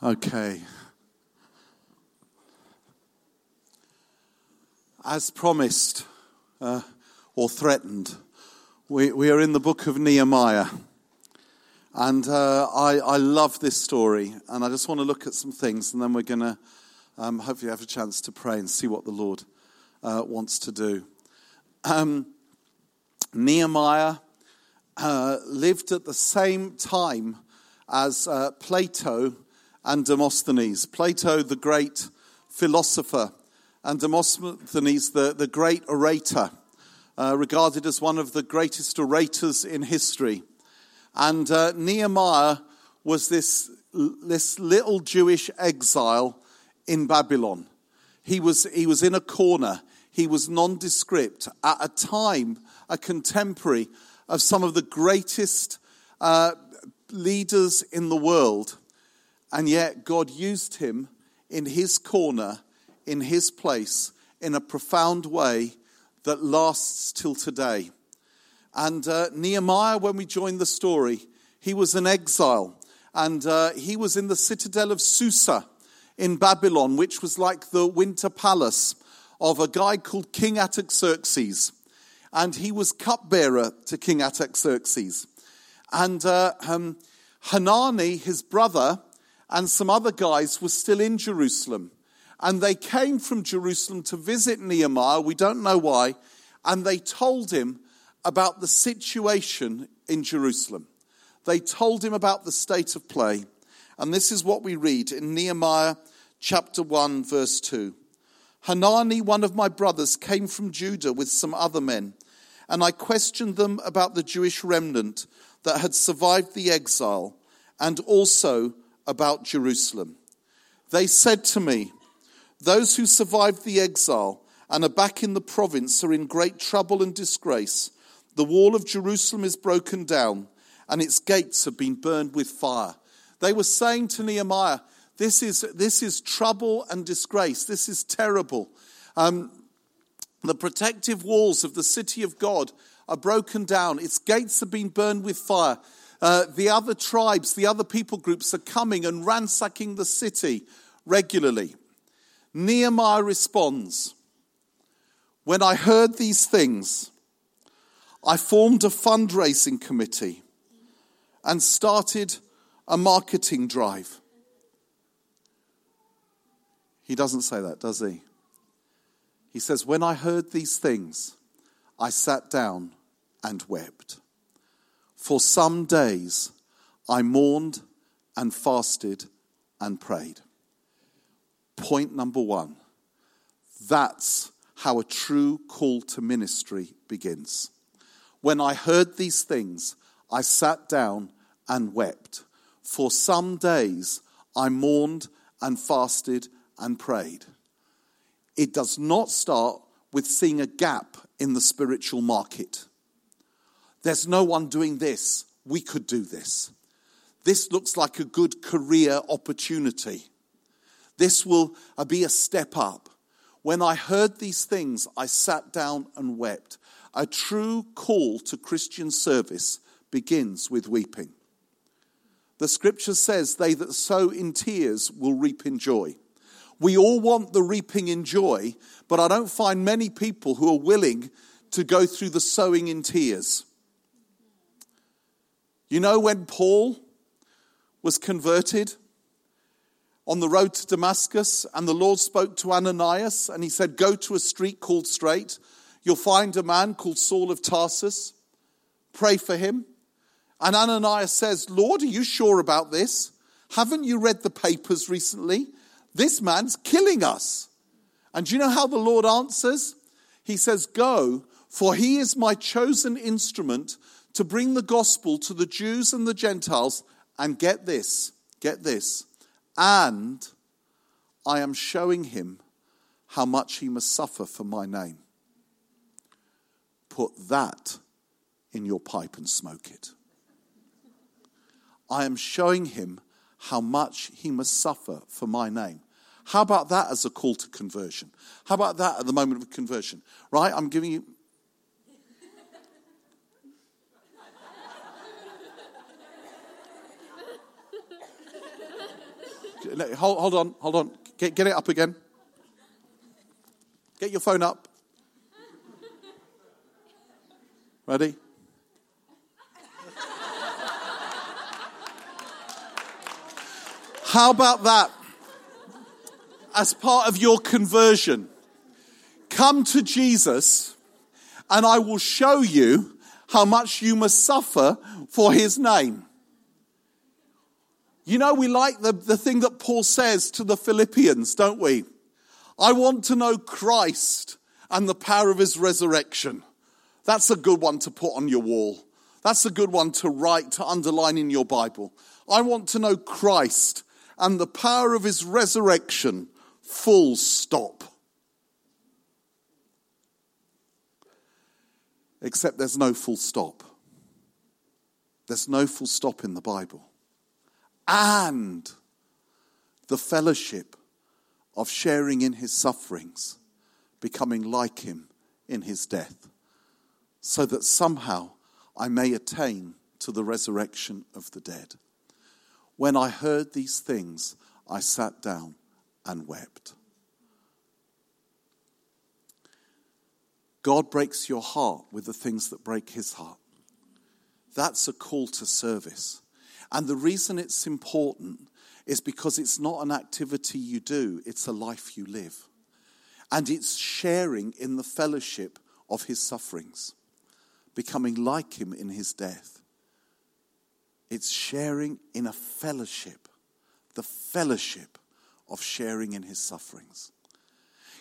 Okay. As promised uh, or threatened, we, we are in the book of Nehemiah. And uh, I, I love this story, and I just want to look at some things, and then we're going to um, hopefully have a chance to pray and see what the Lord uh, wants to do. Um, Nehemiah uh, lived at the same time as uh, Plato and Demosthenes. Plato, the great philosopher, and Demosthenes, the, the great orator, uh, regarded as one of the greatest orators in history. And uh, Nehemiah was this, this little Jewish exile in Babylon. He was, he was in a corner. He was nondescript at a time, a contemporary of some of the greatest uh, leaders in the world. And yet, God used him in his corner, in his place, in a profound way that lasts till today. And uh, Nehemiah, when we join the story, he was an exile. And uh, he was in the citadel of Susa in Babylon, which was like the winter palace of a guy called King Artaxerxes. And he was cupbearer to King Artaxerxes. And uh, um, Hanani, his brother, and some other guys were still in Jerusalem. And they came from Jerusalem to visit Nehemiah. We don't know why. And they told him about the situation in Jerusalem. They told him about the state of play. And this is what we read in Nehemiah chapter 1, verse 2. Hanani, one of my brothers, came from Judah with some other men, and I questioned them about the Jewish remnant that had survived the exile and also about Jerusalem. They said to me, Those who survived the exile and are back in the province are in great trouble and disgrace. The wall of Jerusalem is broken down, and its gates have been burned with fire. They were saying to Nehemiah, This is, this is trouble and disgrace. This is terrible. Um, the protective walls of the city of God are broken down, its gates have been burned with fire. Uh, the other tribes, the other people groups are coming and ransacking the city regularly. Nehemiah responds When I heard these things, I formed a fundraising committee and started a marketing drive. He doesn't say that, does he? He says, When I heard these things, I sat down and wept. For some days I mourned and fasted and prayed. Point number one that's how a true call to ministry begins. When I heard these things, I sat down and wept. For some days I mourned and fasted and prayed. It does not start with seeing a gap in the spiritual market. There's no one doing this. We could do this. This looks like a good career opportunity. This will uh, be a step up. When I heard these things, I sat down and wept. A true call to Christian service begins with weeping. The scripture says, They that sow in tears will reap in joy. We all want the reaping in joy, but I don't find many people who are willing to go through the sowing in tears. You know when Paul was converted on the road to Damascus and the Lord spoke to Ananias and he said, Go to a street called Straight. You'll find a man called Saul of Tarsus. Pray for him. And Ananias says, Lord, are you sure about this? Haven't you read the papers recently? This man's killing us. And do you know how the Lord answers? He says, Go, for he is my chosen instrument to bring the gospel to the Jews and the Gentiles. And get this, get this. And I am showing him how much he must suffer for my name. Put that in your pipe and smoke it. I am showing him how much he must suffer for my name. How about that as a call to conversion? How about that at the moment of conversion? Right? I'm giving you Hold, hold on, hold on. Get, get it up again. Get your phone up. Ready? How about that? As part of your conversion, come to Jesus and I will show you how much you must suffer for his name. You know, we like the, the thing that Paul says to the Philippians, don't we? I want to know Christ and the power of his resurrection. That's a good one to put on your wall. That's a good one to write, to underline in your Bible. I want to know Christ and the power of his resurrection. Full stop. Except there's no full stop. There's no full stop in the Bible and the fellowship of sharing in his sufferings, becoming like him in his death, so that somehow I may attain to the resurrection of the dead. When I heard these things, I sat down and wept. God breaks your heart with the things that break his heart. That's a call to service. And the reason it's important is because it's not an activity you do, it's a life you live. And it's sharing in the fellowship of his sufferings, becoming like him in his death. It's sharing in a fellowship, the fellowship of sharing in his sufferings.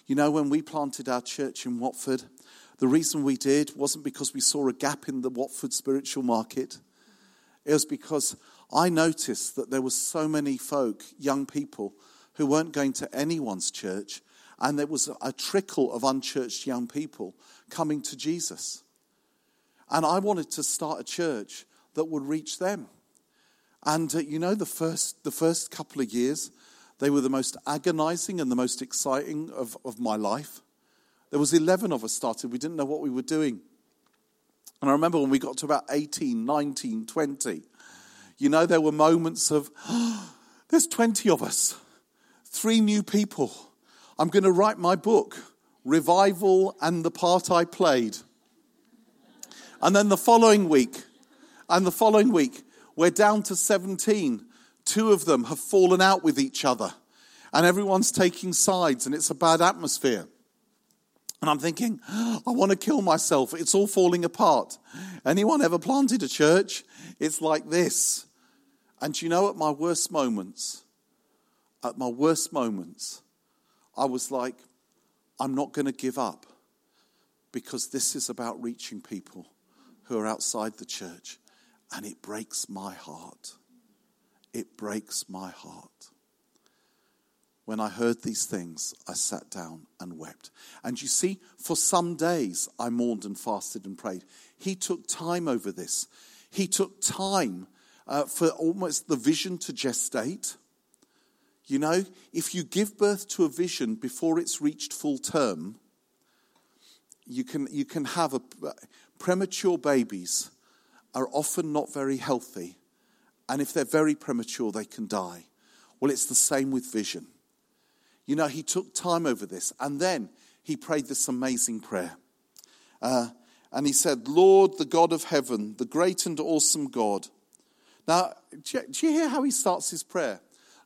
You know, when we planted our church in Watford, the reason we did wasn't because we saw a gap in the Watford spiritual market. It was because I noticed that there were so many folk, young people, who weren't going to anyone's church, and there was a trickle of unchurched young people coming to Jesus. And I wanted to start a church that would reach them. And uh, you know, the first, the first couple of years, they were the most agonizing and the most exciting of, of my life. There was 11 of us started. We didn't know what we were doing. And I remember when we got to about 18, 19, 20, you know, there were moments of, oh, there's 20 of us, three new people. I'm going to write my book, Revival and the Part I Played. And then the following week, and the following week, we're down to 17. Two of them have fallen out with each other, and everyone's taking sides, and it's a bad atmosphere. And I'm thinking, I want to kill myself. It's all falling apart. Anyone ever planted a church? It's like this. And you know, at my worst moments, at my worst moments, I was like, I'm not going to give up because this is about reaching people who are outside the church. And it breaks my heart. It breaks my heart. When I heard these things, I sat down and wept. And you see, for some days I mourned and fasted and prayed. He took time over this. He took time uh, for almost the vision to gestate. You know, if you give birth to a vision before it's reached full term, you can, you can have a, premature babies are often not very healthy. And if they're very premature, they can die. Well, it's the same with vision. You know, he took time over this. And then he prayed this amazing prayer. Uh, and he said, Lord, the God of heaven, the great and awesome God, now, do you hear how he starts his prayer?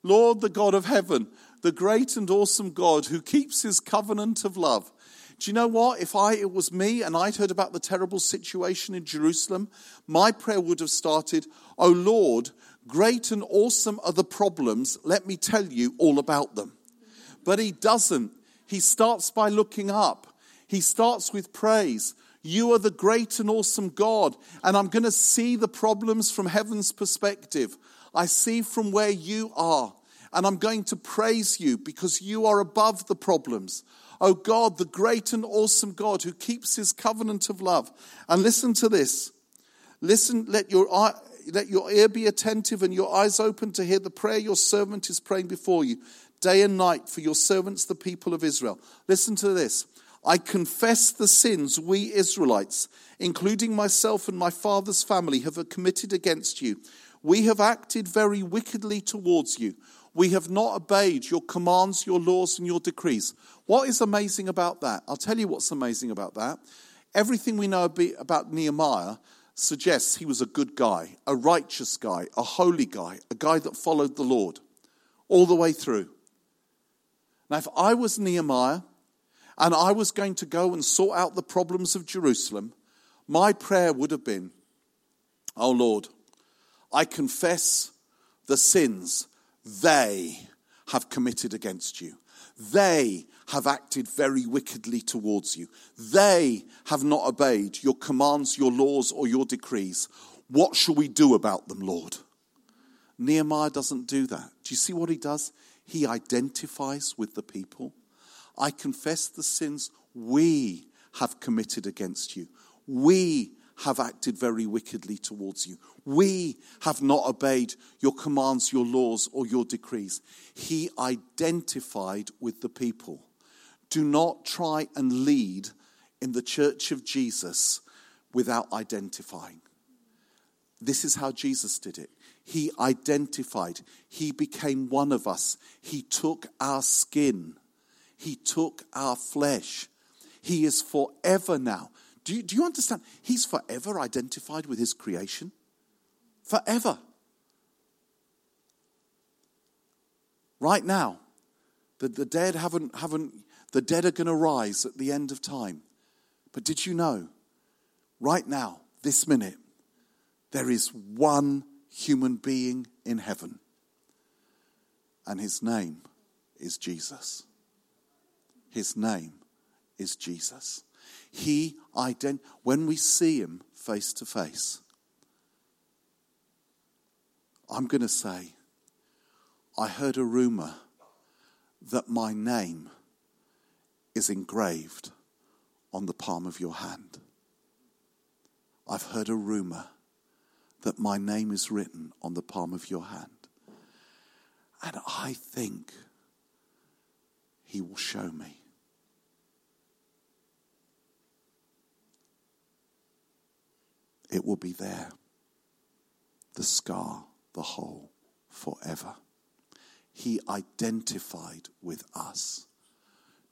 Lord, the God of heaven, the great and awesome God who keeps his covenant of love. Do you know what? If I it was me and I'd heard about the terrible situation in Jerusalem, my prayer would have started, "Oh Lord, great and awesome are the problems. Let me tell you all about them." But he doesn't. He starts by looking up. He starts with praise. You are the great and awesome God, and I'm going to see the problems from heaven's perspective. I see from where you are, and I'm going to praise you because you are above the problems. Oh God, the great and awesome God who keeps his covenant of love. And listen to this. Listen, let your, eye, let your ear be attentive and your eyes open to hear the prayer your servant is praying before you, day and night, for your servants, the people of Israel. Listen to this. I confess the sins we Israelites, including myself and my father's family, have committed against you. We have acted very wickedly towards you. We have not obeyed your commands, your laws, and your decrees. What is amazing about that? I'll tell you what's amazing about that. Everything we know about Nehemiah suggests he was a good guy, a righteous guy, a holy guy, a guy that followed the Lord all the way through. Now, if I was Nehemiah and I was going to go and sort out the problems of Jerusalem, my prayer would have been, Oh Lord, I confess the sins they have committed against you. They have acted very wickedly towards you. They have not obeyed your commands, your laws, or your decrees. What shall we do about them, Lord? Nehemiah doesn't do that. Do you see what he does? He identifies with the people. I confess the sins we have committed against you. We have acted very wickedly towards you. We have not obeyed your commands, your laws, or your decrees. He identified with the people. Do not try and lead in the church of Jesus without identifying. This is how Jesus did it. He identified, He became one of us. He took our skin, He took our flesh. He is forever now. Do you, do you understand? He's forever identified with His creation. Forever. Right now, the, the dead haven't, haven't, the dead are going to rise at the end of time. But did you know, right now, this minute, there is one human being in heaven, and his name is Jesus. His name is Jesus. He ident- when we see him face to face, I'm going to say, I heard a rumor that my name is engraved on the palm of your hand. I've heard a rumor that my name is written on the palm of your hand. And I think he will show me. It will be there. The scar, the hole, forever. He identified with us.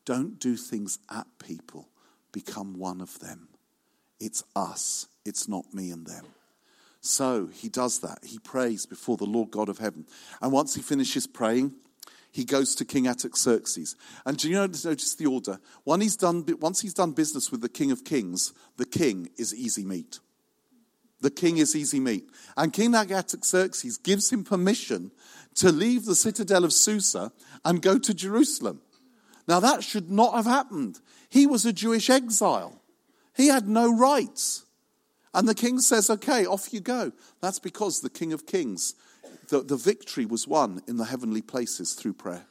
Don't do things at people, become one of them. It's us, it's not me and them. So he does that. He prays before the Lord God of heaven. And once he finishes praying, he goes to King Artaxerxes. And do you notice the order? He's, done, once he's done business with the King of Kings, the king is easy meat. The king is easy meat. And King Artaxerxes gives him permission to leave the citadel of Susa and go to Jerusalem. Now, that should not have happened. He was a Jewish exile, he had no rights. And the king says, Okay, off you go. That's because the King of Kings, the, the victory was won in the heavenly places through prayer.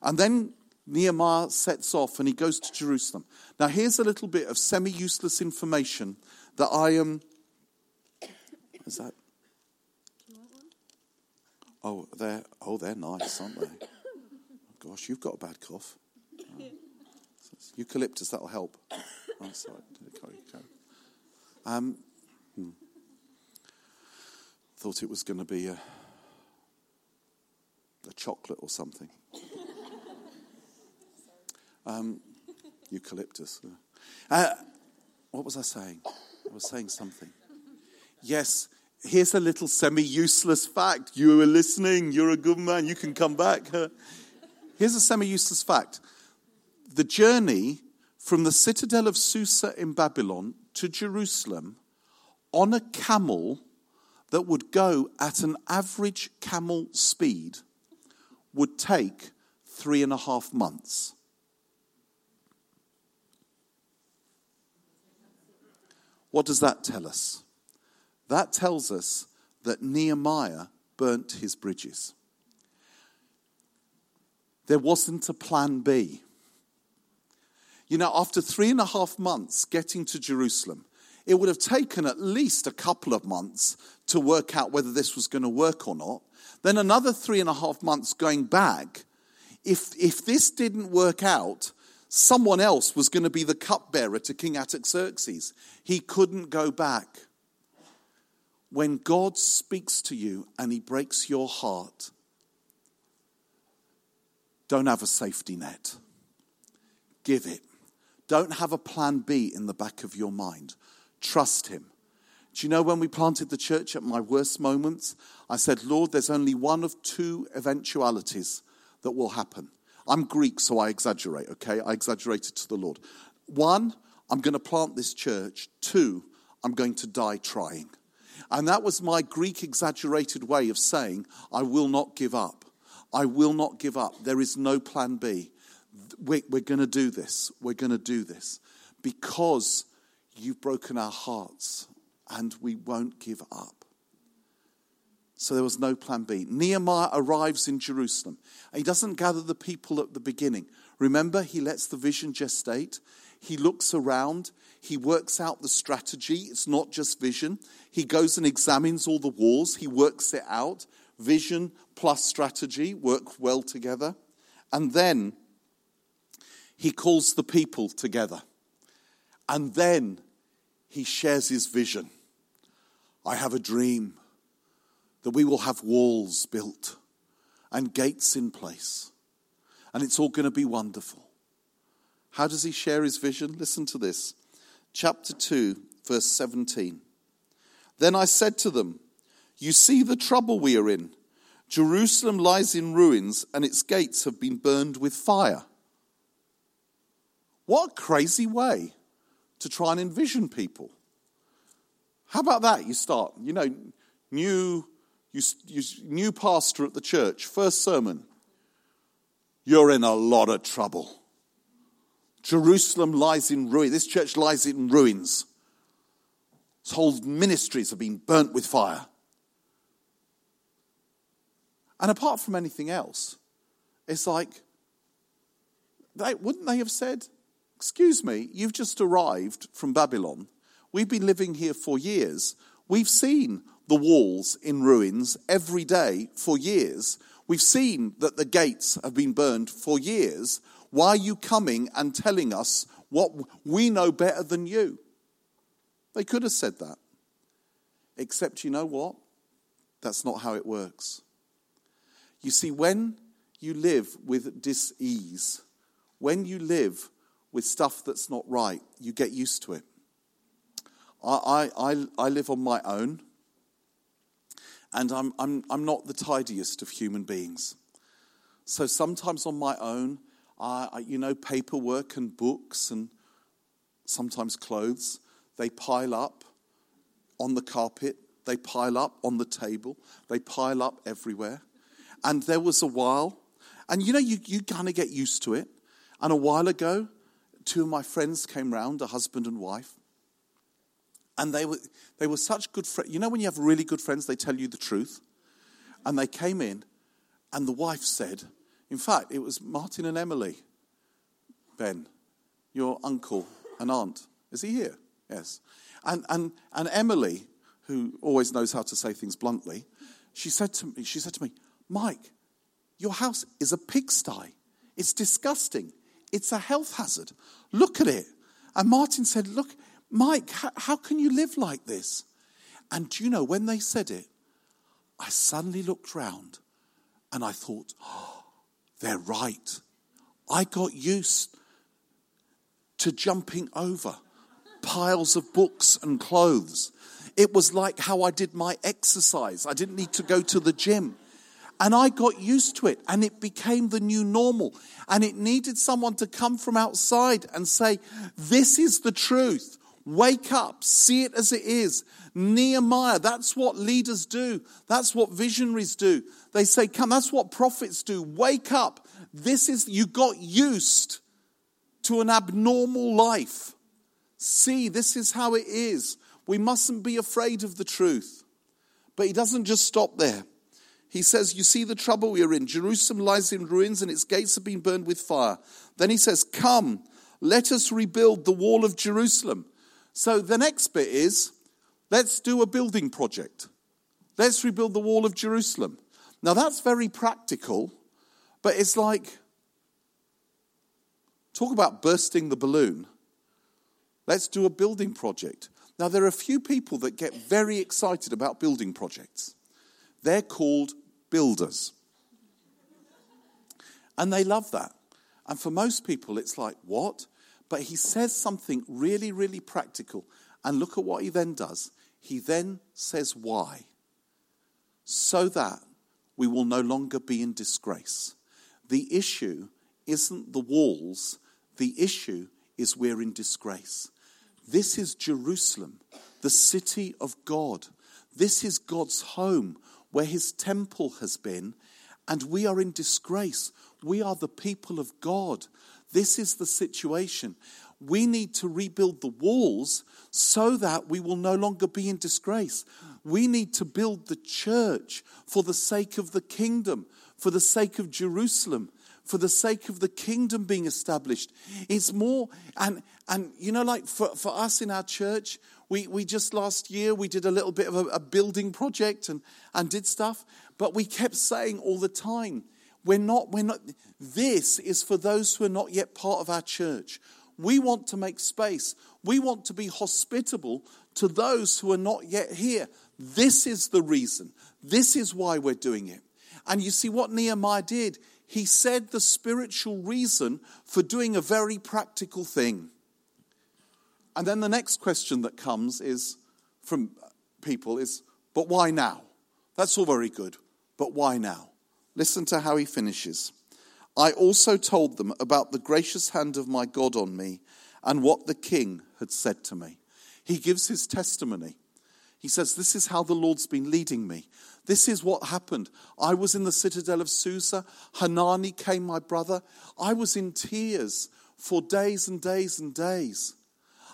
And then Nehemiah sets off and he goes to Jerusalem. Now, here's a little bit of semi useless information that I am. Is that? Oh, they're oh they're nice, aren't they? Gosh, you've got a bad cough. Eucalyptus, that'll help. Oh, sorry. Um, hmm. Thought it was going to be a, a chocolate or something. Um, eucalyptus. Uh, what was I saying? I was saying something. Yes, here's a little semi useless fact. You were listening, you're a good man, you can come back. Here's a semi useless fact the journey from the citadel of Susa in Babylon to Jerusalem on a camel that would go at an average camel speed would take three and a half months. What does that tell us? That tells us that Nehemiah burnt his bridges. There wasn't a plan B. You know, after three and a half months getting to Jerusalem, it would have taken at least a couple of months to work out whether this was going to work or not. Then another three and a half months going back. If, if this didn't work out, someone else was going to be the cupbearer to King Artaxerxes. He couldn't go back. When God speaks to you and he breaks your heart, don't have a safety net. Give it. Don't have a plan B in the back of your mind. Trust Him. Do you know when we planted the church at my worst moments? I said, Lord, there's only one of two eventualities that will happen. I'm Greek, so I exaggerate, okay? I exaggerated to the Lord. One, I'm going to plant this church. Two, I'm going to die trying. And that was my Greek exaggerated way of saying, I will not give up. I will not give up. There is no plan B. We're, we're going to do this. We're going to do this because you've broken our hearts and we won't give up. So there was no plan B. Nehemiah arrives in Jerusalem. He doesn't gather the people at the beginning. Remember, he lets the vision gestate. He looks around. He works out the strategy. It's not just vision. He goes and examines all the walls. He works it out. Vision plus strategy work well together. And then he calls the people together. And then he shares his vision. I have a dream that we will have walls built and gates in place, and it's all going to be wonderful. How does he share his vision? Listen to this. Chapter 2, verse 17. Then I said to them, You see the trouble we are in. Jerusalem lies in ruins, and its gates have been burned with fire. What a crazy way to try and envision people. How about that? You start, you know, new, you, you, new pastor at the church, first sermon. You're in a lot of trouble. Jerusalem lies in ruin. This church lies in ruins. Its whole ministries have been burnt with fire. And apart from anything else, it's like, they, wouldn't they have said, Excuse me, you've just arrived from Babylon. We've been living here for years. We've seen the walls in ruins every day for years. We've seen that the gates have been burned for years. Why are you coming and telling us what we know better than you? They could have said that. Except, you know what? That's not how it works. You see, when you live with dis ease, when you live with stuff that's not right, you get used to it. I, I, I live on my own, and I'm, I'm, I'm not the tidiest of human beings. So sometimes on my own, I, you know, paperwork and books and sometimes clothes, they pile up on the carpet, they pile up on the table, they pile up everywhere. And there was a while, and you know, you, you kind of get used to it. And a while ago, two of my friends came round, a husband and wife, and they were, they were such good friends. You know, when you have really good friends, they tell you the truth. And they came in, and the wife said, in fact, it was Martin and Emily, Ben, your uncle and aunt. Is he here? Yes. And, and, and Emily, who always knows how to say things bluntly, she said to me, she said to me, Mike, your house is a pigsty. It's disgusting. It's a health hazard. Look at it. And Martin said, Look, Mike, how, how can you live like this? And do you know, when they said it, I suddenly looked round and I thought, oh, they're right. I got used to jumping over piles of books and clothes. It was like how I did my exercise. I didn't need to go to the gym. And I got used to it, and it became the new normal. And it needed someone to come from outside and say, This is the truth. Wake up, see it as it is. Nehemiah, that's what leaders do. That's what visionaries do. They say, Come, that's what prophets do. Wake up. This is, you got used to an abnormal life. See, this is how it is. We mustn't be afraid of the truth. But he doesn't just stop there. He says, You see the trouble we are in. Jerusalem lies in ruins and its gates have been burned with fire. Then he says, Come, let us rebuild the wall of Jerusalem. So the next bit is let's do a building project. Let's rebuild the wall of Jerusalem. Now that's very practical, but it's like talk about bursting the balloon. Let's do a building project. Now, there are a few people that get very excited about building projects. They're called builders. And they love that. And for most people, it's like, what? But he says something really, really practical. And look at what he then does. He then says, why? So that we will no longer be in disgrace. The issue isn't the walls, the issue is we're in disgrace. This is Jerusalem, the city of God. This is God's home where his temple has been, and we are in disgrace. We are the people of God. This is the situation. We need to rebuild the walls so that we will no longer be in disgrace. We need to build the church for the sake of the kingdom, for the sake of Jerusalem, for the sake of the kingdom being established. It's more, and, and you know, like for, for us in our church, we, we just last year, we did a little bit of a, a building project and, and did stuff, but we kept saying all the time, we're not, we're not, this is for those who are not yet part of our church. We want to make space. We want to be hospitable to those who are not yet here. This is the reason. This is why we're doing it. And you see what Nehemiah did? He said the spiritual reason for doing a very practical thing. And then the next question that comes is from people is, but why now? That's all very good, but why now? Listen to how he finishes. I also told them about the gracious hand of my God on me and what the king had said to me. He gives his testimony. He says, This is how the Lord's been leading me. This is what happened. I was in the citadel of Susa. Hanani came, my brother. I was in tears for days and days and days.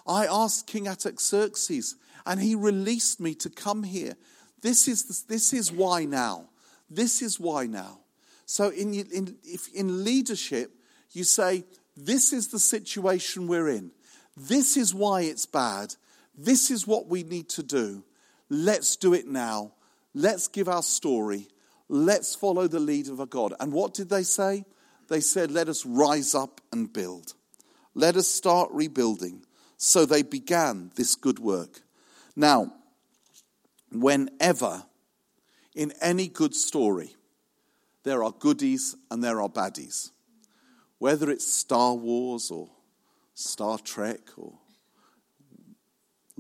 I asked King Artaxerxes, and he released me to come here. This is, this is why now. This is why now. So, in, in, if, in leadership, you say, This is the situation we're in. This is why it's bad. This is what we need to do. Let's do it now. Let's give our story. Let's follow the lead of our God. And what did they say? They said, Let us rise up and build. Let us start rebuilding. So they began this good work. Now, whenever in any good story, there are goodies and there are baddies. Whether it's Star Wars or Star Trek or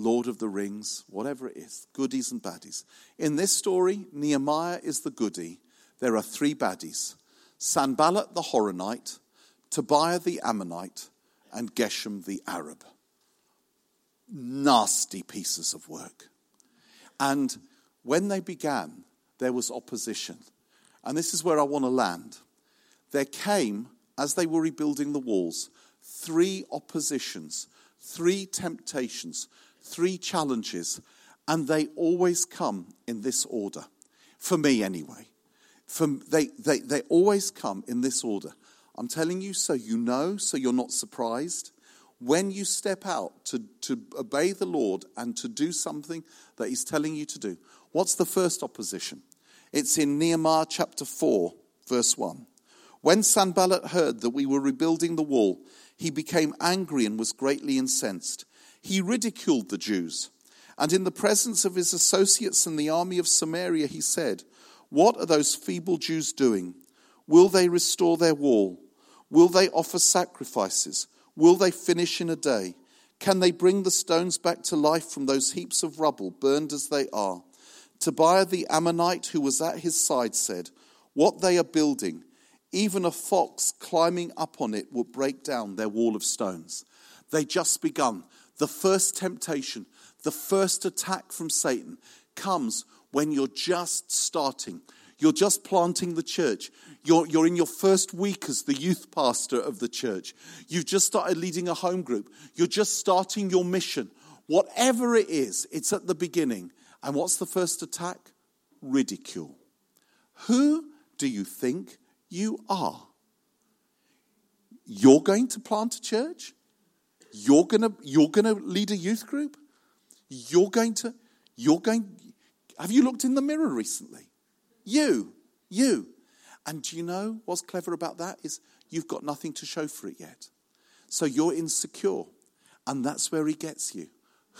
Lord of the Rings, whatever it is, goodies and baddies. In this story, Nehemiah is the goodie. There are three baddies Sanballat the Horonite, Tobiah the Ammonite, and Geshem the Arab nasty pieces of work. And when they began, there was opposition. And this is where I want to land. There came, as they were rebuilding the walls, three oppositions, three temptations, three challenges, and they always come in this order. For me, anyway. For, they, they, they always come in this order. I'm telling you so you know, so you're not surprised when you step out to, to obey the Lord and to do something that He's telling you to do, what's the first opposition? It's in Nehemiah chapter 4, verse 1. When Sanballat heard that we were rebuilding the wall, he became angry and was greatly incensed. He ridiculed the Jews. And in the presence of his associates in the army of Samaria, he said, What are those feeble Jews doing? Will they restore their wall? Will they offer sacrifices? Will they finish in a day? Can they bring the stones back to life from those heaps of rubble, burned as they are? Tobiah the Ammonite, who was at his side, said, What they are building, even a fox climbing up on it will break down their wall of stones. They just begun. The first temptation, the first attack from Satan comes when you're just starting. You're just planting the church. You're, you're in your first week as the youth pastor of the church. You've just started leading a home group. You're just starting your mission. Whatever it is, it's at the beginning. And what's the first attack? Ridicule. Who do you think you are? You're going to plant a church? You're going to, you're to lead a youth group? You're going to, you're going, have you looked in the mirror recently? You, you. And do you know what's clever about that? Is you've got nothing to show for it yet. So you're insecure. And that's where he gets you.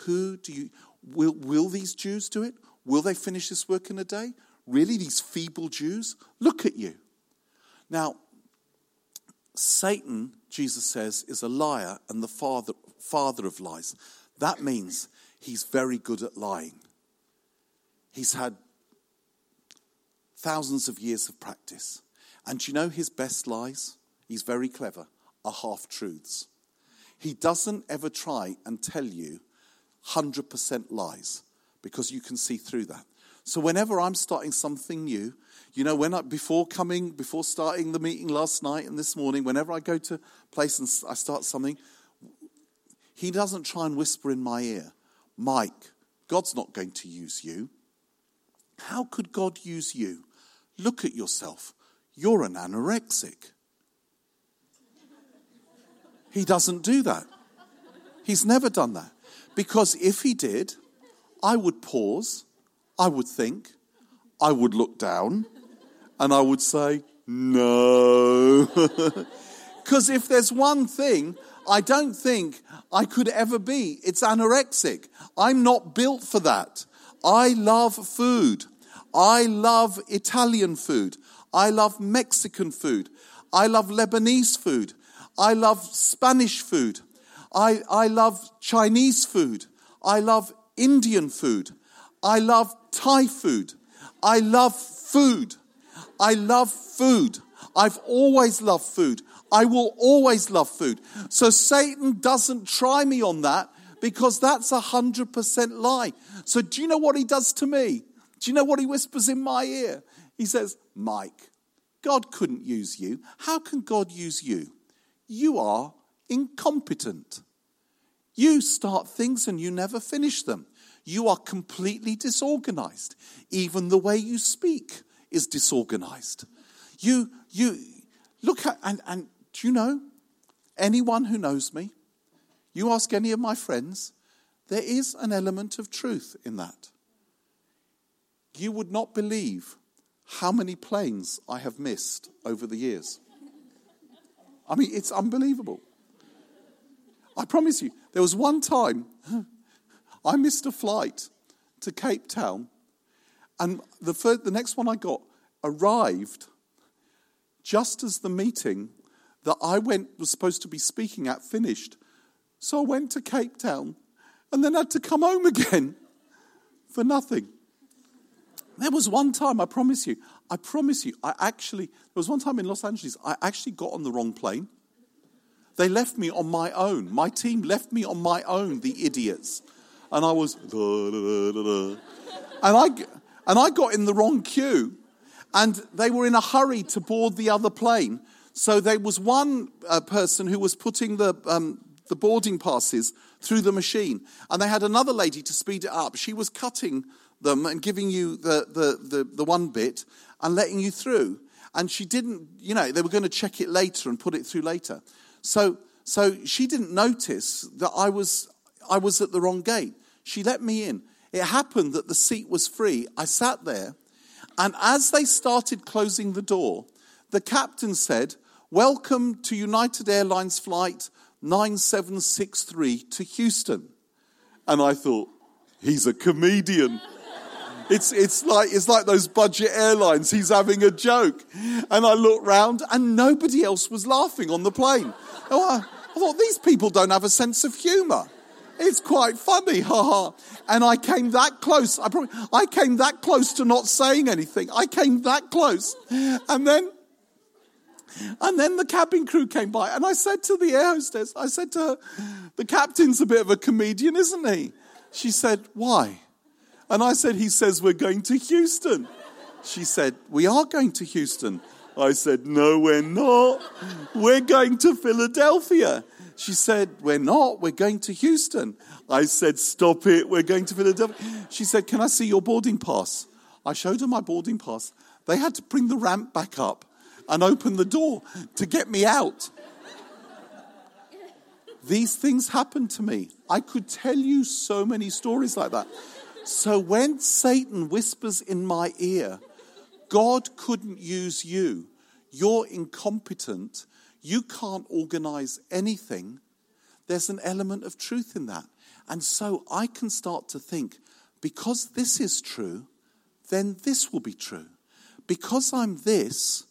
Who do you, will, will these Jews do it? Will they finish this work in a day? Really, these feeble Jews? Look at you. Now, Satan, Jesus says, is a liar and the father, father of lies. That means he's very good at lying. He's had thousands of years of practice. And you know his best lies? He's very clever, are half truths. He doesn't ever try and tell you 100% lies because you can see through that. So whenever I'm starting something new, you know, when I, before coming, before starting the meeting last night and this morning, whenever I go to place and I start something, he doesn't try and whisper in my ear, Mike, God's not going to use you. How could God use you? Look at yourself. You're an anorexic. He doesn't do that. He's never done that. Because if he did, I would pause, I would think, I would look down, and I would say, no. Because if there's one thing I don't think I could ever be, it's anorexic. I'm not built for that. I love food. I love Italian food. I love Mexican food. I love Lebanese food. I love Spanish food. I, I love Chinese food. I love Indian food. I love Thai food. I love food. I love food. I've always loved food. I will always love food. So Satan doesn't try me on that because that's a hundred percent lie. So do you know what he does to me? Do you know what he whispers in my ear? He says, Mike, God couldn't use you. How can God use you? You are incompetent. You start things and you never finish them. You are completely disorganized. Even the way you speak is disorganized. You, you look at, and, and do you know, anyone who knows me, you ask any of my friends, there is an element of truth in that. You would not believe how many planes I have missed over the years. I mean, it's unbelievable. I promise you, there was one time I missed a flight to Cape Town, and the, first, the next one I got arrived just as the meeting that I went was supposed to be speaking at finished. So I went to Cape Town and then had to come home again for nothing. There was one time, I promise you, I promise you, I actually, there was one time in Los Angeles, I actually got on the wrong plane. They left me on my own. My team left me on my own, the idiots. And I was, and I, and I got in the wrong queue. And they were in a hurry to board the other plane. So there was one uh, person who was putting the, um, the boarding passes through the machine. And they had another lady to speed it up. She was cutting them and giving you the, the, the, the one bit and letting you through. And she didn't, you know, they were going to check it later and put it through later. So, so she didn't notice that I was, I was at the wrong gate. She let me in. It happened that the seat was free. I sat there, and as they started closing the door, the captain said, Welcome to United Airlines flight 9763 to Houston. And I thought, he's a comedian. It's, it's, like, it's like those budget airlines. He's having a joke. And I looked round and nobody else was laughing on the plane. Oh, I, I thought, these people don't have a sense of humour. It's quite funny, haha. and I came that close. I, probably, I came that close to not saying anything. I came that close. And then, and then the cabin crew came by and I said to the air hostess, I said to her, the captain's a bit of a comedian, isn't he? She said, why? And I said, He says we're going to Houston. She said, We are going to Houston. I said, No, we're not. We're going to Philadelphia. She said, We're not. We're going to Houston. I said, Stop it. We're going to Philadelphia. She said, Can I see your boarding pass? I showed her my boarding pass. They had to bring the ramp back up and open the door to get me out. These things happened to me. I could tell you so many stories like that. So when Satan whispers in my ear, God couldn't use you, you're incompetent, you can't organize anything, there's an element of truth in that. And so I can start to think, because this is true, then this will be true. Because I'm this,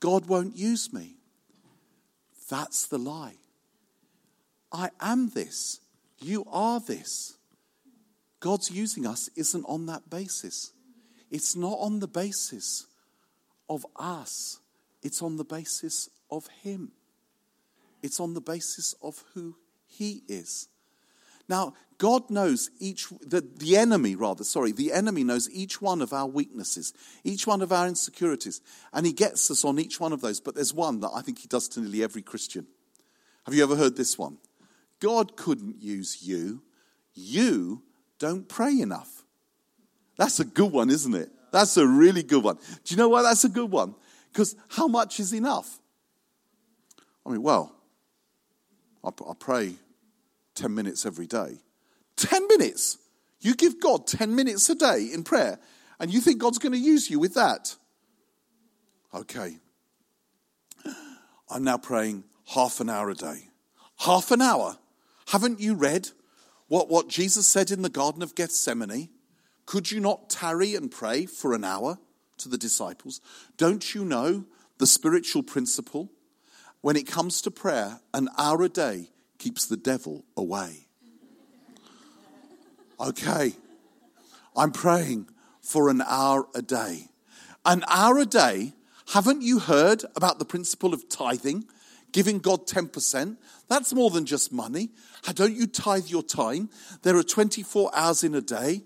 God won't use me. That's the lie. I am this. You are this. God's using us isn't on that basis. It's not on the basis of us, it's on the basis of Him. It's on the basis of who He is. Now, God knows each, the, the enemy, rather, sorry, the enemy knows each one of our weaknesses, each one of our insecurities, and he gets us on each one of those. But there's one that I think he does to nearly every Christian. Have you ever heard this one? God couldn't use you. You don't pray enough. That's a good one, isn't it? That's a really good one. Do you know why that's a good one? Because how much is enough? I mean, well, I, I pray 10 minutes every day. 10 minutes. You give God 10 minutes a day in prayer, and you think God's going to use you with that. Okay. I'm now praying half an hour a day. Half an hour? Haven't you read what, what Jesus said in the Garden of Gethsemane? Could you not tarry and pray for an hour to the disciples? Don't you know the spiritual principle? When it comes to prayer, an hour a day keeps the devil away. Okay, I'm praying for an hour a day. An hour a day, haven't you heard about the principle of tithing? Giving God 10%? That's more than just money. Don't you tithe your time? There are 24 hours in a day.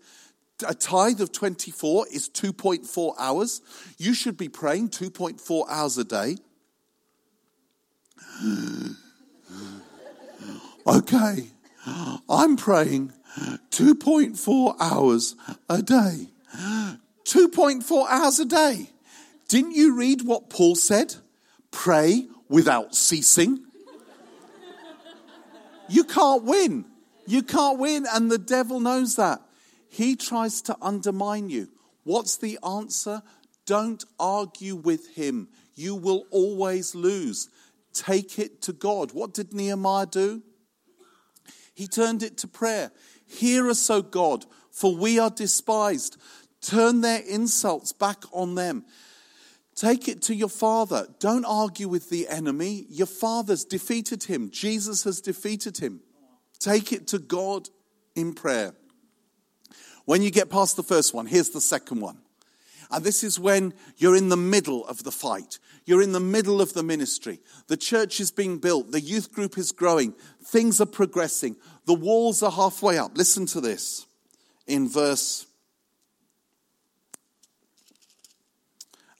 A tithe of 24 is 2.4 hours. You should be praying 2.4 hours a day. Okay, I'm praying 2.4 hours a day. 2.4 hours a day. Didn't you read what Paul said? Pray without ceasing. You can't win. You can't win, and the devil knows that. He tries to undermine you. What's the answer? Don't argue with him. You will always lose. Take it to God. What did Nehemiah do? He turned it to prayer. Hear us, O God, for we are despised. Turn their insults back on them. Take it to your father. Don't argue with the enemy. Your father's defeated him. Jesus has defeated him. Take it to God in prayer. When you get past the first one, here's the second one. And this is when you're in the middle of the fight. You're in the middle of the ministry. The church is being built. The youth group is growing. Things are progressing. The walls are halfway up. Listen to this in verse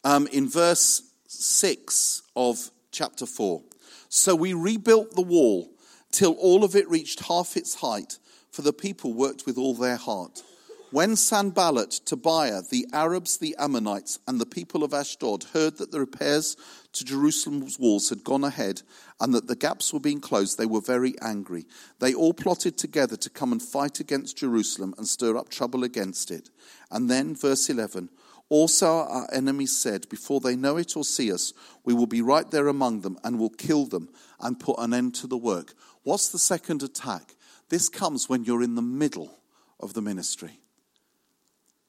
um, in verse 6 of chapter 4. So we rebuilt the wall till all of it reached half its height, for the people worked with all their heart. When Sanballat, Tobiah, the Arabs, the Ammonites, and the people of Ashdod heard that the repairs to Jerusalem's walls had gone ahead and that the gaps were being closed, they were very angry. They all plotted together to come and fight against Jerusalem and stir up trouble against it. And then, verse 11, also our enemies said, Before they know it or see us, we will be right there among them and will kill them and put an end to the work. What's the second attack? This comes when you're in the middle of the ministry.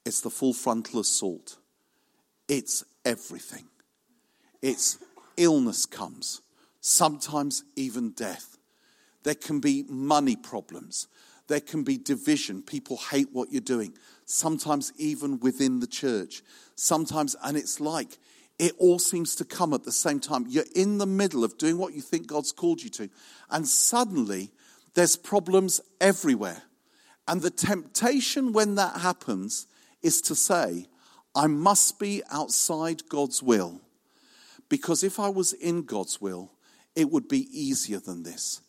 It's the full frontal assault. It's everything. It's illness comes, sometimes even death. There can be money problems. There can be division. People hate what you're doing. Sometimes even within the church. Sometimes, and it's like it all seems to come at the same time. You're in the middle of doing what you think God's called you to, and suddenly there's problems everywhere. And the temptation when that happens is to say, I must be outside God's will. Because if I was in God's will, it would be easier than this.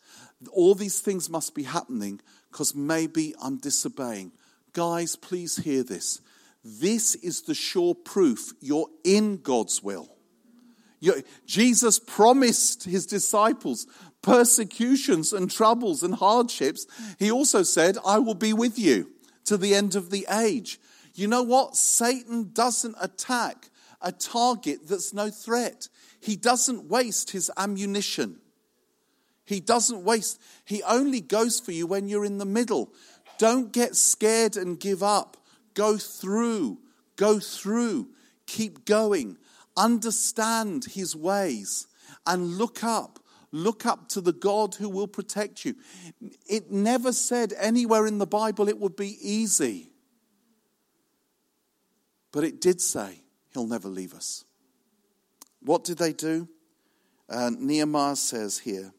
All these things must be happening because maybe I'm disobeying. Guys, please hear this. This is the sure proof you're in God's will. You're, Jesus promised his disciples persecutions and troubles and hardships. He also said, I will be with you to the end of the age. You know what? Satan doesn't attack a target that's no threat. He doesn't waste his ammunition. He doesn't waste, he only goes for you when you're in the middle. Don't get scared and give up. Go through, go through, keep going. Understand his ways and look up. Look up to the God who will protect you. It never said anywhere in the Bible it would be easy. But it did say he'll never leave us. What did they do? Uh, Nehemiah says here,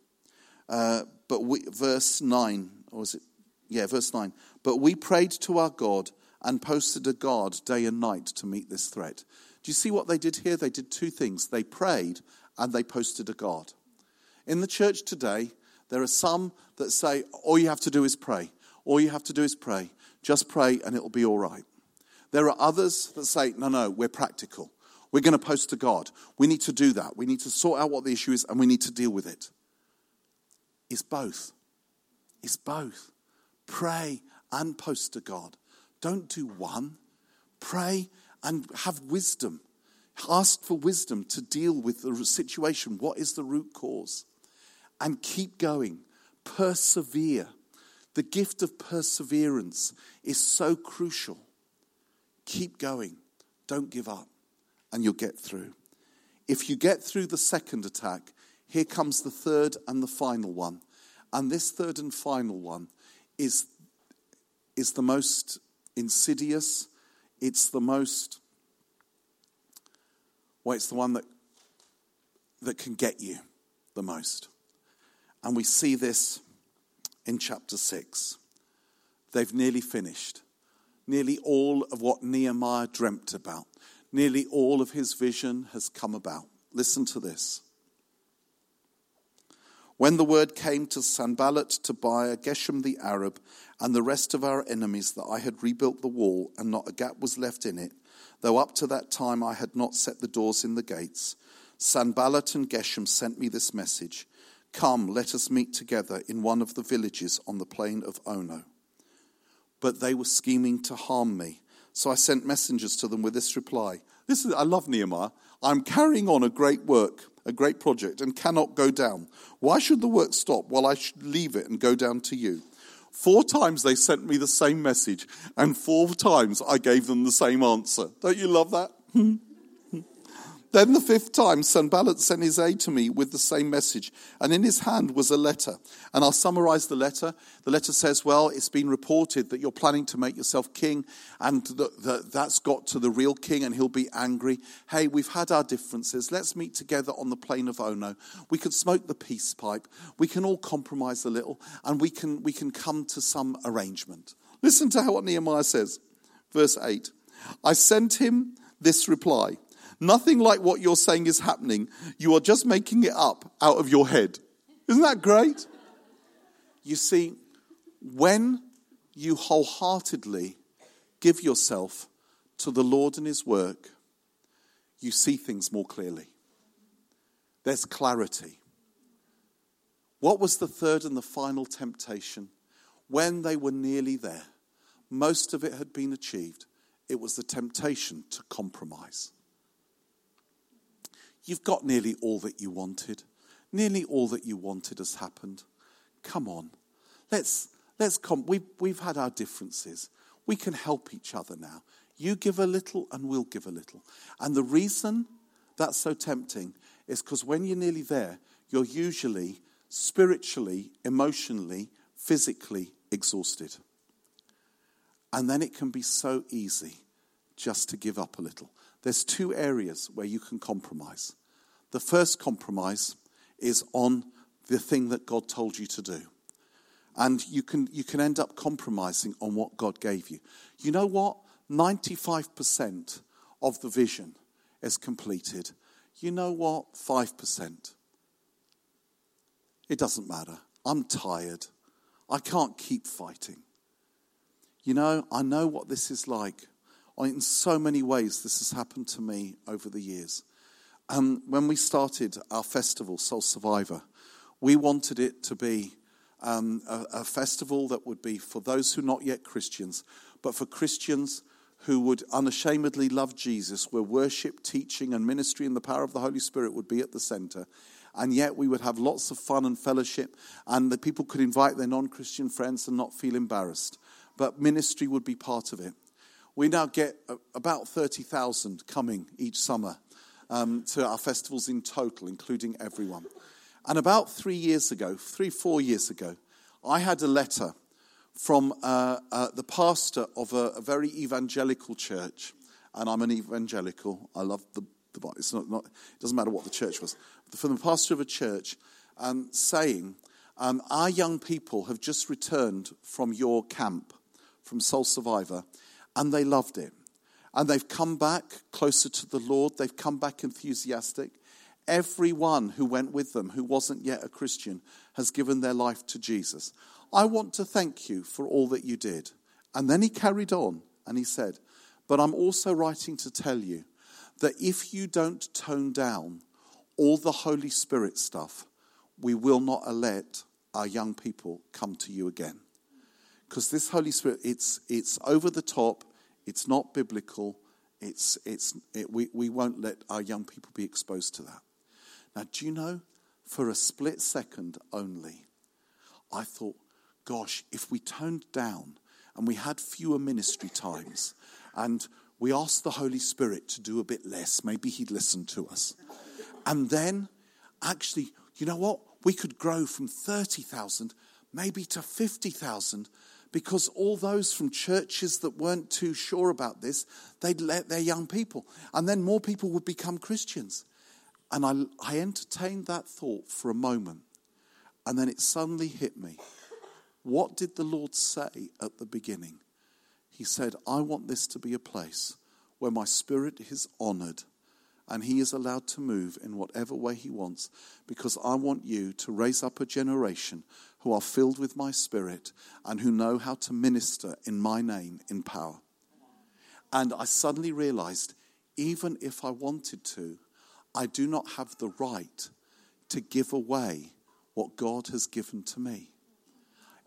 uh, but we, verse 9, or was it? Yeah, verse 9. But we prayed to our God and posted a guard day and night to meet this threat. Do you see what they did here? They did two things. They prayed and they posted a guard. In the church today, there are some that say, all you have to do is pray. All you have to do is pray. Just pray and it'll be all right. There are others that say, no, no, we're practical. We're going to post to God. We need to do that. We need to sort out what the issue is and we need to deal with it. It's both. It's both. Pray and post to God. Don't do one. Pray and have wisdom. Ask for wisdom to deal with the situation. What is the root cause? And keep going. Persevere. The gift of perseverance is so crucial. Keep going. Don't give up, and you'll get through. If you get through the second attack, here comes the third and the final one. And this third and final one is, is the most insidious, it's the most, well, it's the one that, that can get you the most. And we see this in chapter 6. They've nearly finished. Nearly all of what Nehemiah dreamt about, nearly all of his vision has come about. Listen to this. When the word came to Sanballat, Tobiah, Geshem the Arab, and the rest of our enemies that I had rebuilt the wall and not a gap was left in it, though up to that time I had not set the doors in the gates, Sanballat and Geshem sent me this message Come, let us meet together in one of the villages on the plain of Ono. But they were scheming to harm me. So I sent messengers to them with this reply. This is, I love Nehemiah. I'm carrying on a great work a great project, and cannot go down. Why should the work stop while I should leave it and go down to you? Four times they sent me the same message, and four times I gave them the same answer. Don't you love that? Hmm. Then the fifth time, Sanballat sent his aide to me with the same message, and in his hand was a letter. And I'll summarize the letter. The letter says, Well, it's been reported that you're planning to make yourself king, and that, that's got to the real king, and he'll be angry. Hey, we've had our differences. Let's meet together on the plain of Ono. We could smoke the peace pipe. We can all compromise a little, and we can, we can come to some arrangement. Listen to what Nehemiah says. Verse 8 I sent him this reply. Nothing like what you're saying is happening. You are just making it up out of your head. Isn't that great? You see, when you wholeheartedly give yourself to the Lord and His work, you see things more clearly. There's clarity. What was the third and the final temptation? When they were nearly there, most of it had been achieved. It was the temptation to compromise. You've got nearly all that you wanted. Nearly all that you wanted has happened. Come on. Let's, let's come. We've, we've had our differences. We can help each other now. You give a little and we'll give a little. And the reason that's so tempting is because when you're nearly there, you're usually spiritually, emotionally, physically exhausted. And then it can be so easy just to give up a little. There's two areas where you can compromise. The first compromise is on the thing that God told you to do. And you can, you can end up compromising on what God gave you. You know what? 95% of the vision is completed. You know what? 5%. It doesn't matter. I'm tired. I can't keep fighting. You know, I know what this is like. In so many ways, this has happened to me over the years. Um, when we started our festival, Soul Survivor, we wanted it to be um, a, a festival that would be for those who are not yet Christians, but for Christians who would unashamedly love Jesus, where worship, teaching, and ministry and the power of the Holy Spirit would be at the center. And yet we would have lots of fun and fellowship, and the people could invite their non Christian friends and not feel embarrassed. But ministry would be part of it. We now get about 30,000 coming each summer um, to our festivals in total, including everyone. And about three years ago, three, four years ago, I had a letter from uh, uh, the pastor of a, a, very evangelical church. And I'm an evangelical. I love the, the it's not, not, it doesn't matter what the church was. From the pastor of a church um, saying, um, Our young people have just returned from your camp, from Soul Survivor, and they loved it. And they've come back closer to the Lord, they've come back enthusiastic. Everyone who went with them who wasn't yet a Christian has given their life to Jesus. I want to thank you for all that you did. And then he carried on and he said, But I'm also writing to tell you that if you don't tone down all the Holy Spirit stuff, we will not let our young people come to you again. Because this Holy Spirit, it's, it's over the top, it's not biblical, it's, it's, it, we, we won't let our young people be exposed to that. Now, do you know, for a split second only, I thought, gosh, if we toned down and we had fewer ministry times and we asked the Holy Spirit to do a bit less, maybe He'd listen to us. And then, actually, you know what? We could grow from 30,000 maybe to 50,000 because all those from churches that weren't too sure about this, they'd let their young people. And then more people would become Christians. And I, I entertained that thought for a moment. And then it suddenly hit me. What did the Lord say at the beginning? He said, I want this to be a place where my spirit is honored and he is allowed to move in whatever way he wants because I want you to raise up a generation who are filled with my spirit and who know how to minister in my name in power. And I suddenly realized even if I wanted to, I do not have the right to give away what God has given to me.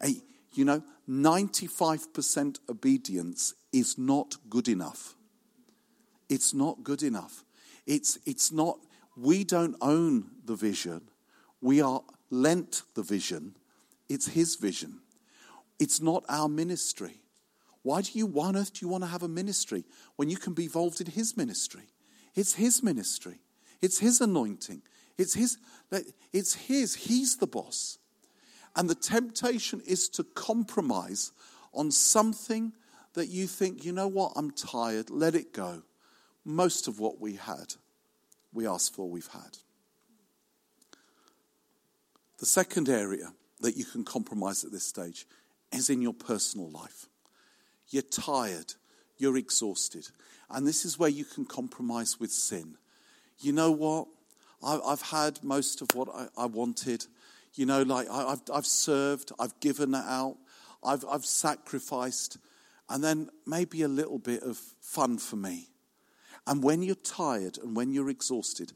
Hey, you know, 95% obedience is not good enough. It's not good enough. It's, it's not, we don't own the vision. We are lent the vision. It's His vision. It's not our ministry. Why do you, why on earth do you want to have a ministry when you can be involved in His ministry? It's His ministry. It's His anointing. It's His, it's His. He's the boss. And the temptation is to compromise on something that you think, you know what, I'm tired, let it go. Most of what we had, we asked for, we've had. The second area that you can compromise at this stage is in your personal life. You're tired, you're exhausted, and this is where you can compromise with sin. You know what? I've had most of what I wanted. You know, like I've, I've served, I've given it out, I've sacrificed, and then maybe a little bit of fun for me. And when you're tired and when you're exhausted,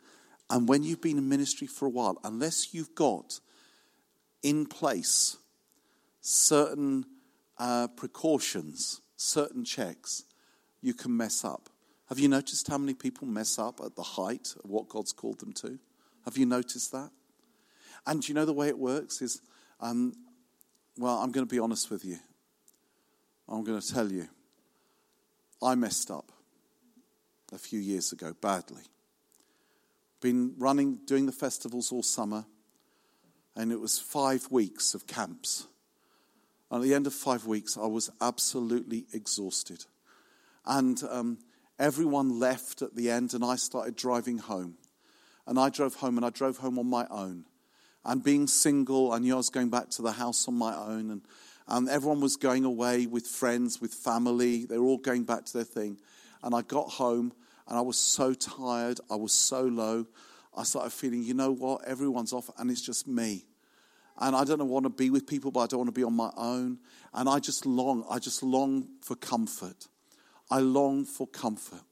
and when you've been in ministry for a while, unless you've got in place certain uh, precautions, certain checks, you can mess up. Have you noticed how many people mess up at the height of what God's called them to? Have you noticed that? And you know the way it works is, um, well, I'm going to be honest with you. I'm going to tell you. I messed up a few years ago badly. Been running, doing the festivals all summer, and it was five weeks of camps. And at the end of five weeks, I was absolutely exhausted. And um, everyone left at the end, and I started driving home. And I drove home, and I drove home on my own and being single, I knew I was going back to the house on my own. And, and everyone was going away with friends, with family. They were all going back to their thing. And I got home and I was so tired. I was so low. I started feeling, you know what? Everyone's off and it's just me. And I don't want to be with people, but I don't want to be on my own. And I just long, I just long for comfort. I long for comfort.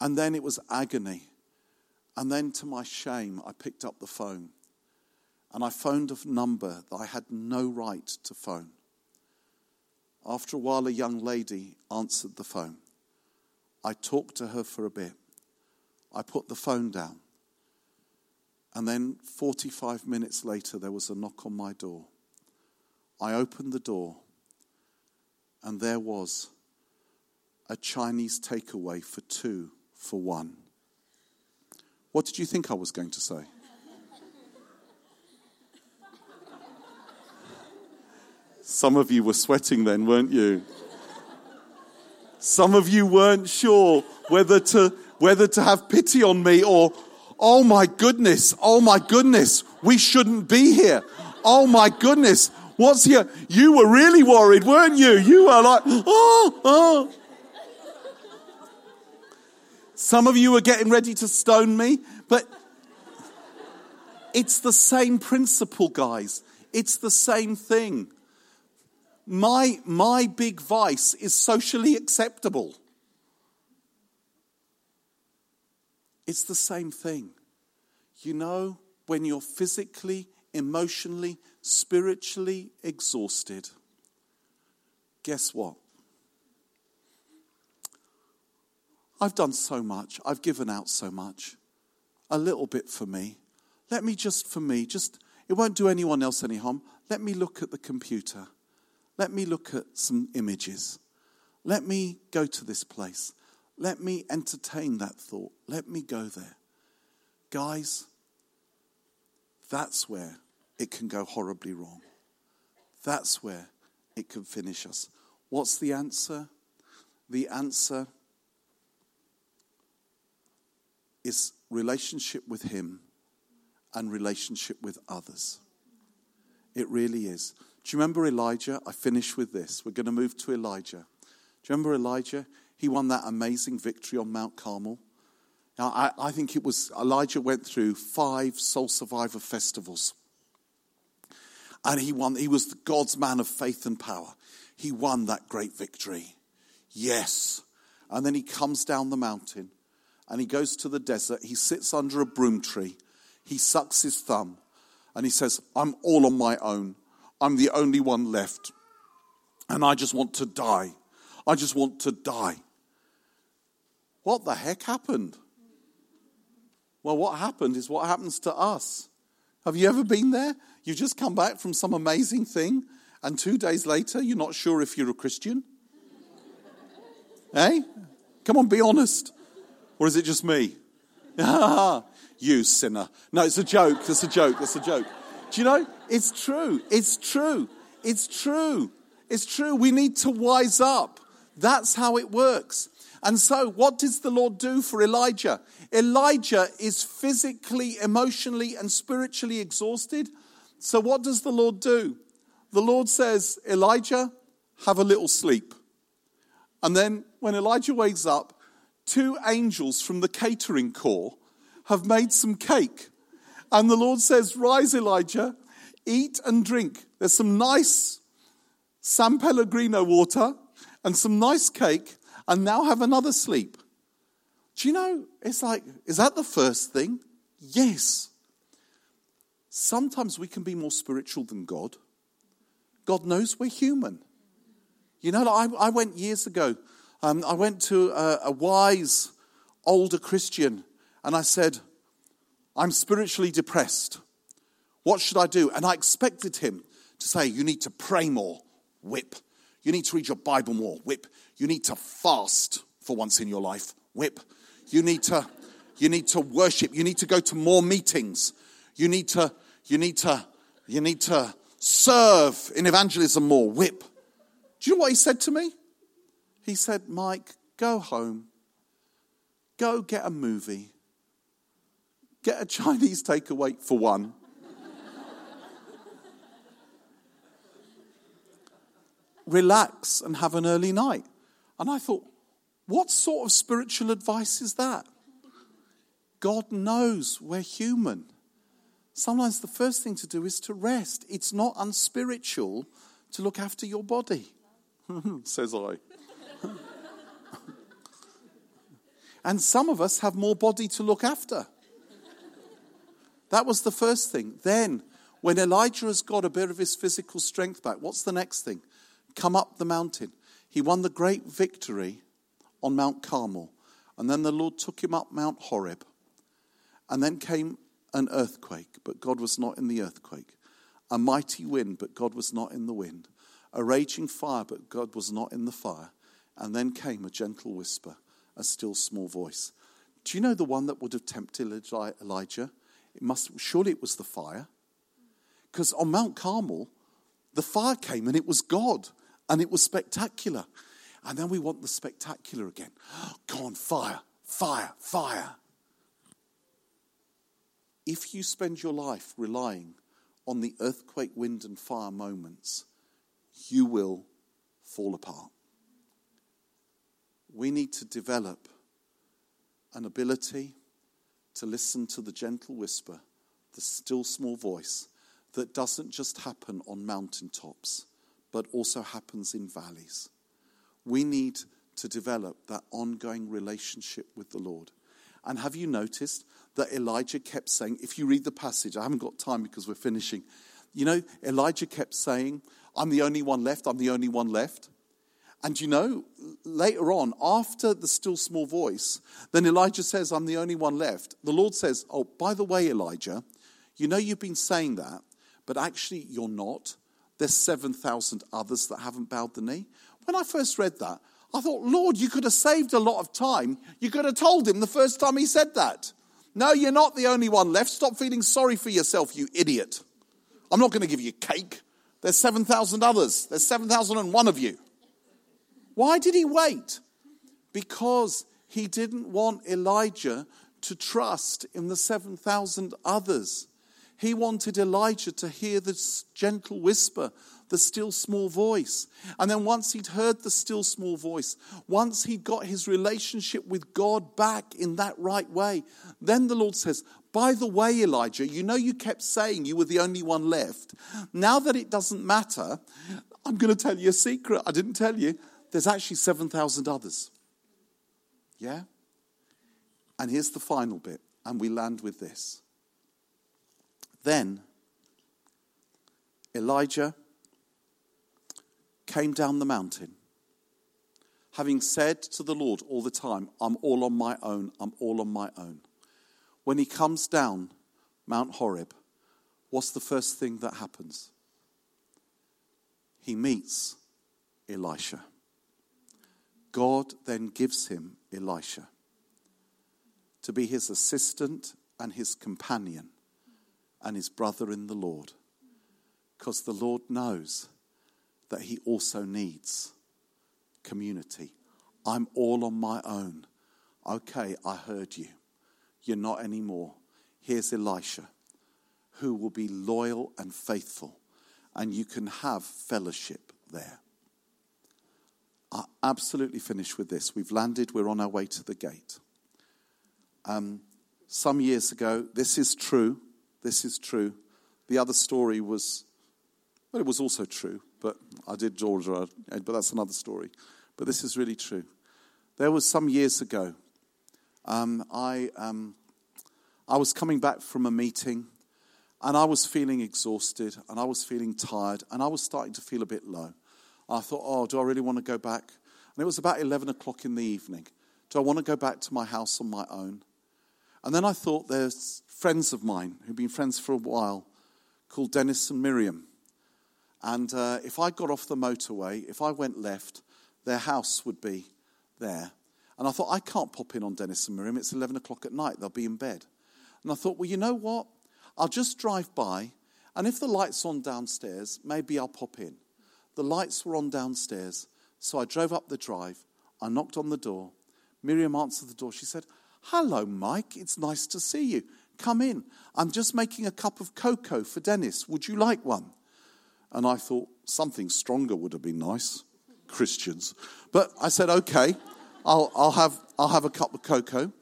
And then it was agony. And then to my shame, I picked up the phone and I phoned a number that I had no right to phone. After a while, a young lady answered the phone. I talked to her for a bit. I put the phone down. And then 45 minutes later, there was a knock on my door. I opened the door, and there was a Chinese takeaway for two for one. What did you think I was going to say? Some of you were sweating then, weren't you? Some of you weren't sure whether to, whether to have pity on me or, oh my goodness, oh my goodness, we shouldn't be here. Oh my goodness, what's here? You were really worried, weren't you? You were like, oh, oh. Some of you were getting ready to stone me, but it's the same principle, guys. It's the same thing. My, my big vice is socially acceptable. It's the same thing. You know, when you're physically, emotionally, spiritually exhausted, guess what? I've done so much. I've given out so much. A little bit for me. Let me just, for me, just, it won't do anyone else any harm. Let me look at the computer. Let me look at some images. Let me go to this place. Let me entertain that thought. Let me go there. Guys, that's where it can go horribly wrong. That's where it can finish us. What's the answer? The answer is relationship with Him and relationship with others. It really is. Do you remember Elijah? I finish with this. We're going to move to Elijah. Do you remember Elijah? He won that amazing victory on Mount Carmel. Now, I, I think it was Elijah went through five soul survivor festivals. And he won, he was God's man of faith and power. He won that great victory. Yes. And then he comes down the mountain and he goes to the desert. He sits under a broom tree. He sucks his thumb and he says, I'm all on my own. I'm the only one left. And I just want to die. I just want to die. What the heck happened? Well, what happened is what happens to us. Have you ever been there? You've just come back from some amazing thing, and two days later, you're not sure if you're a Christian? hey? Come on, be honest. Or is it just me? you sinner. No, it's a joke. It's a joke. It's a joke. Do you know? It's true. It's true. It's true. It's true. We need to wise up. That's how it works. And so, what does the Lord do for Elijah? Elijah is physically, emotionally, and spiritually exhausted. So, what does the Lord do? The Lord says, Elijah, have a little sleep. And then, when Elijah wakes up, two angels from the catering corps have made some cake. And the Lord says, Rise, Elijah, eat and drink. There's some nice San Pellegrino water and some nice cake, and now have another sleep. Do you know, it's like, is that the first thing? Yes. Sometimes we can be more spiritual than God. God knows we're human. You know, I, I went years ago um, I went to a, a wise older Christian and I said, I'm spiritually depressed. What should I do? And I expected him to say, You need to pray more, whip. You need to read your Bible more, whip. You need to fast for once in your life, whip. You need to, you need to worship. You need to go to more meetings. You need to, you need to, you need to serve in evangelism more, whip. Do you know what he said to me? He said, Mike, go home, go get a movie, get a Chinese takeaway for one. Relax and have an early night. And I thought, what sort of spiritual advice is that? God knows we're human. Sometimes the first thing to do is to rest. It's not unspiritual to look after your body, says I. and some of us have more body to look after. That was the first thing. Then, when Elijah has got a bit of his physical strength back, what's the next thing? Come up the mountain. He won the great victory on Mount Carmel. And then the Lord took him up Mount Horeb. And then came an earthquake, but God was not in the earthquake. A mighty wind, but God was not in the wind. A raging fire, but God was not in the fire. And then came a gentle whisper, a still small voice. Do you know the one that would have tempted Elijah? It must surely it was the fire. Because on Mount Carmel, the fire came and it was God and it was spectacular. And then we want the spectacular again. Go on, fire, fire, fire. If you spend your life relying on the earthquake, wind, and fire moments, you will fall apart. We need to develop an ability to listen to the gentle whisper, the still small voice that doesn't just happen on mountaintops, but also happens in valleys. We need to develop that ongoing relationship with the Lord. And have you noticed that Elijah kept saying, if you read the passage, I haven't got time because we're finishing. You know, Elijah kept saying, I'm the only one left, I'm the only one left. And you know, later on, after the still small voice, then Elijah says, I'm the only one left. The Lord says, Oh, by the way, Elijah, you know you've been saying that, but actually you're not. There's 7,000 others that haven't bowed the knee. When I first read that, I thought, Lord, you could have saved a lot of time. You could have told him the first time he said that. No, you're not the only one left. Stop feeling sorry for yourself, you idiot. I'm not going to give you cake. There's 7,000 others. There's 7,001 of you. Why did he wait? Because he didn't want Elijah to trust in the 7,000 others. He wanted Elijah to hear this gentle whisper, the still small voice. And then once he'd heard the still small voice, once he'd got his relationship with God back in that right way, then the Lord says, By the way, Elijah, you know you kept saying you were the only one left. Now that it doesn't matter, I'm going to tell you a secret. I didn't tell you there's actually 7,000 others. Yeah? And here's the final bit, and we land with this. Then Elijah came down the mountain, having said to the Lord all the time, I'm all on my own, I'm all on my own. When he comes down Mount Horeb, what's the first thing that happens? He meets Elisha. God then gives him Elisha to be his assistant and his companion and his brother in the Lord. Because the Lord knows that he also needs community. I'm all on my own. Okay, I heard you. You're not anymore. Here's Elisha, who will be loyal and faithful, and you can have fellowship there I absolutely finished with this. We've landed, we're on our way to the gate. Um, some years ago, this is true. This is true. The other story was, well, it was also true, but I did Georgia, but that's another story. But this is really true. There was some years ago, um, I, um, I was coming back from a meeting and I was feeling exhausted and I was feeling tired and I was starting to feel a bit low. I thought, oh, do I really want to go back? And it was about 11 o'clock in the evening. Do I want to go back to my house on my own? And then I thought there's friends of mine who've been friends for a while called Dennis and Miriam. And uh, if I got off the motorway, if I went left, their house would be there. And I thought, I can't pop in on Dennis and Miriam. It's 11 o'clock at night. They'll be in bed. And I thought, well, you know what? I'll just drive by. And if the light's on downstairs, maybe I'll pop in. The lights were on downstairs, so I drove up the drive. I knocked on the door. Miriam answered the door. She said, Hello, Mike. It's nice to see you. Come in. I'm just making a cup of cocoa for Dennis. Would you like one? And I thought something stronger would have been nice. Christians. But I said, okay, I'll, I'll, have, I'll have a cup of cocoa.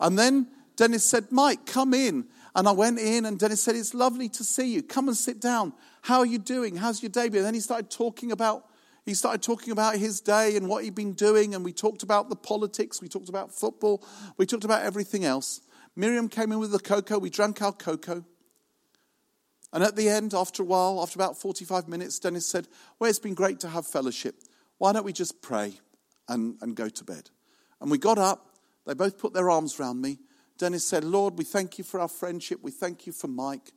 And then Dennis said, Mike, come in. And I went in, and Dennis said, It's lovely to see you. Come and sit down. How are you doing? How's your day been? And then he started talking about he started talking about his day and what he'd been doing, and we talked about the politics, we talked about football, we talked about everything else. Miriam came in with the cocoa, we drank our cocoa. And at the end, after a while, after about 45 minutes, Dennis said, Well, it's been great to have fellowship. Why don't we just pray and, and go to bed? And we got up, they both put their arms around me, Dennis said, Lord, we thank you for our friendship. We thank you for Mike.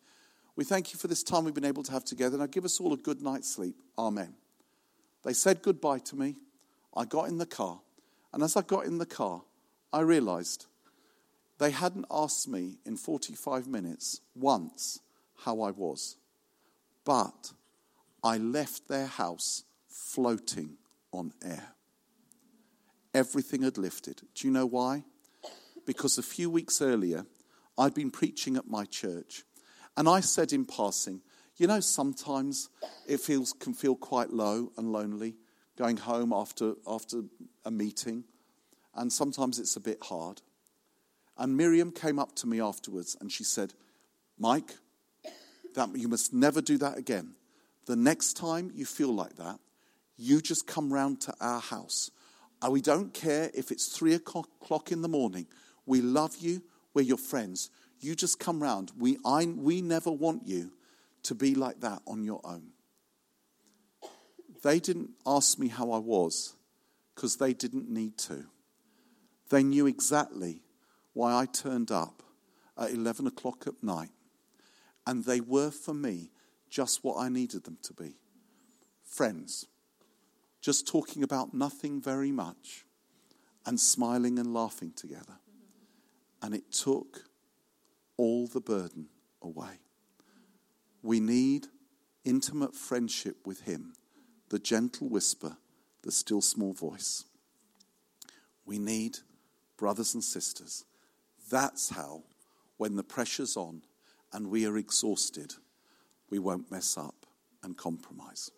We thank you for this time we've been able to have together. Now give us all a good night's sleep. Amen. They said goodbye to me. I got in the car. And as I got in the car, I realized they hadn't asked me in 45 minutes once how I was. But I left their house floating on air. Everything had lifted. Do you know why? Because a few weeks earlier, I'd been preaching at my church, and I said in passing, you know, sometimes it feels, can feel quite low and lonely going home after, after a meeting, and sometimes it's a bit hard. And Miriam came up to me afterwards and she said, Mike, that, you must never do that again. The next time you feel like that, you just come round to our house. And we don't care if it's three o'clock in the morning. We love you. We're your friends. You just come round. We, I, we never want you to be like that on your own. They didn't ask me how I was because they didn't need to. They knew exactly why I turned up at 11 o'clock at night. And they were for me just what I needed them to be friends, just talking about nothing very much and smiling and laughing together. And it took all the burden away. We need intimate friendship with Him, the gentle whisper, the still small voice. We need brothers and sisters. That's how, when the pressure's on and we are exhausted, we won't mess up and compromise.